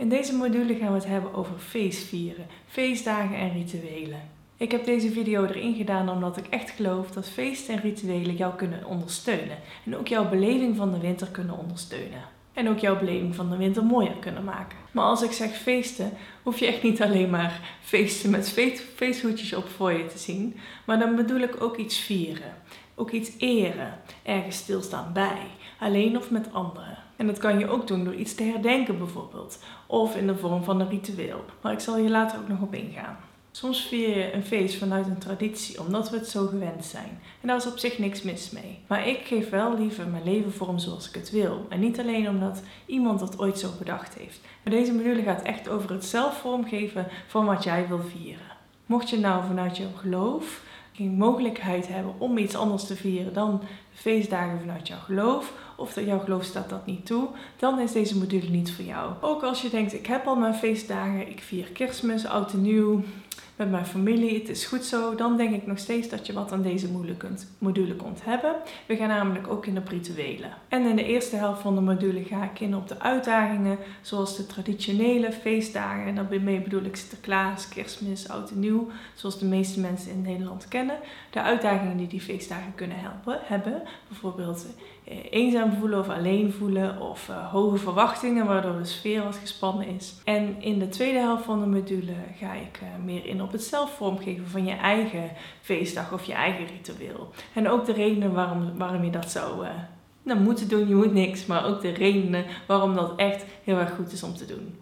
In deze module gaan we het hebben over feestvieren, feestdagen en rituelen. Ik heb deze video erin gedaan omdat ik echt geloof dat feesten en rituelen jou kunnen ondersteunen en ook jouw beleving van de winter kunnen ondersteunen. En ook jouw beleving van de winter mooier kunnen maken. Maar als ik zeg feesten, hoef je echt niet alleen maar feesten met feesthoedjes op voor je te zien. Maar dan bedoel ik ook iets vieren. Ook iets eren. Ergens stilstaan bij. Alleen of met anderen. En dat kan je ook doen door iets te herdenken bijvoorbeeld. Of in de vorm van een ritueel. Maar ik zal hier later ook nog op ingaan. Soms vier je een feest vanuit een traditie, omdat we het zo gewend zijn. En daar is op zich niks mis mee. Maar ik geef wel liever mijn leven vorm zoals ik het wil. En niet alleen omdat iemand dat ooit zo bedacht heeft. Maar deze module gaat echt over het zelf vormgeven van wat jij wil vieren. Mocht je nou vanuit jouw geloof mogelijkheid hebben om iets anders te vieren dan feestdagen vanuit jouw geloof, of dat jouw geloof staat dat niet toe, dan is deze module niet voor jou. Ook als je denkt, ik heb al mijn feestdagen, ik vier kerstmis, oud en nieuw, met mijn familie, het is goed zo, dan denk ik nog steeds dat je wat aan deze module kunt, hebben. We gaan namelijk ook in op rituelen. En in de eerste helft van de module ga ik in op de uitdagingen, zoals de traditionele feestdagen. En daarmee bedoel ik Sinterklaas, Kerstmis, Oud en Nieuw, zoals de meeste mensen in Nederland kennen. De uitdagingen die die feestdagen kunnen helpen, hebben, bijvoorbeeld eh, voelen of alleen voelen of uh, hoge verwachtingen waardoor de sfeer wat gespannen is. En in de tweede helft van de module ga ik uh, meer in op het zelf vormgeven van je eigen feestdag of je eigen ritueel. En ook de redenen waarom, waarom je dat zou uh, nou, moeten doen. Je moet niks, maar ook de redenen waarom dat echt heel erg goed is om te doen.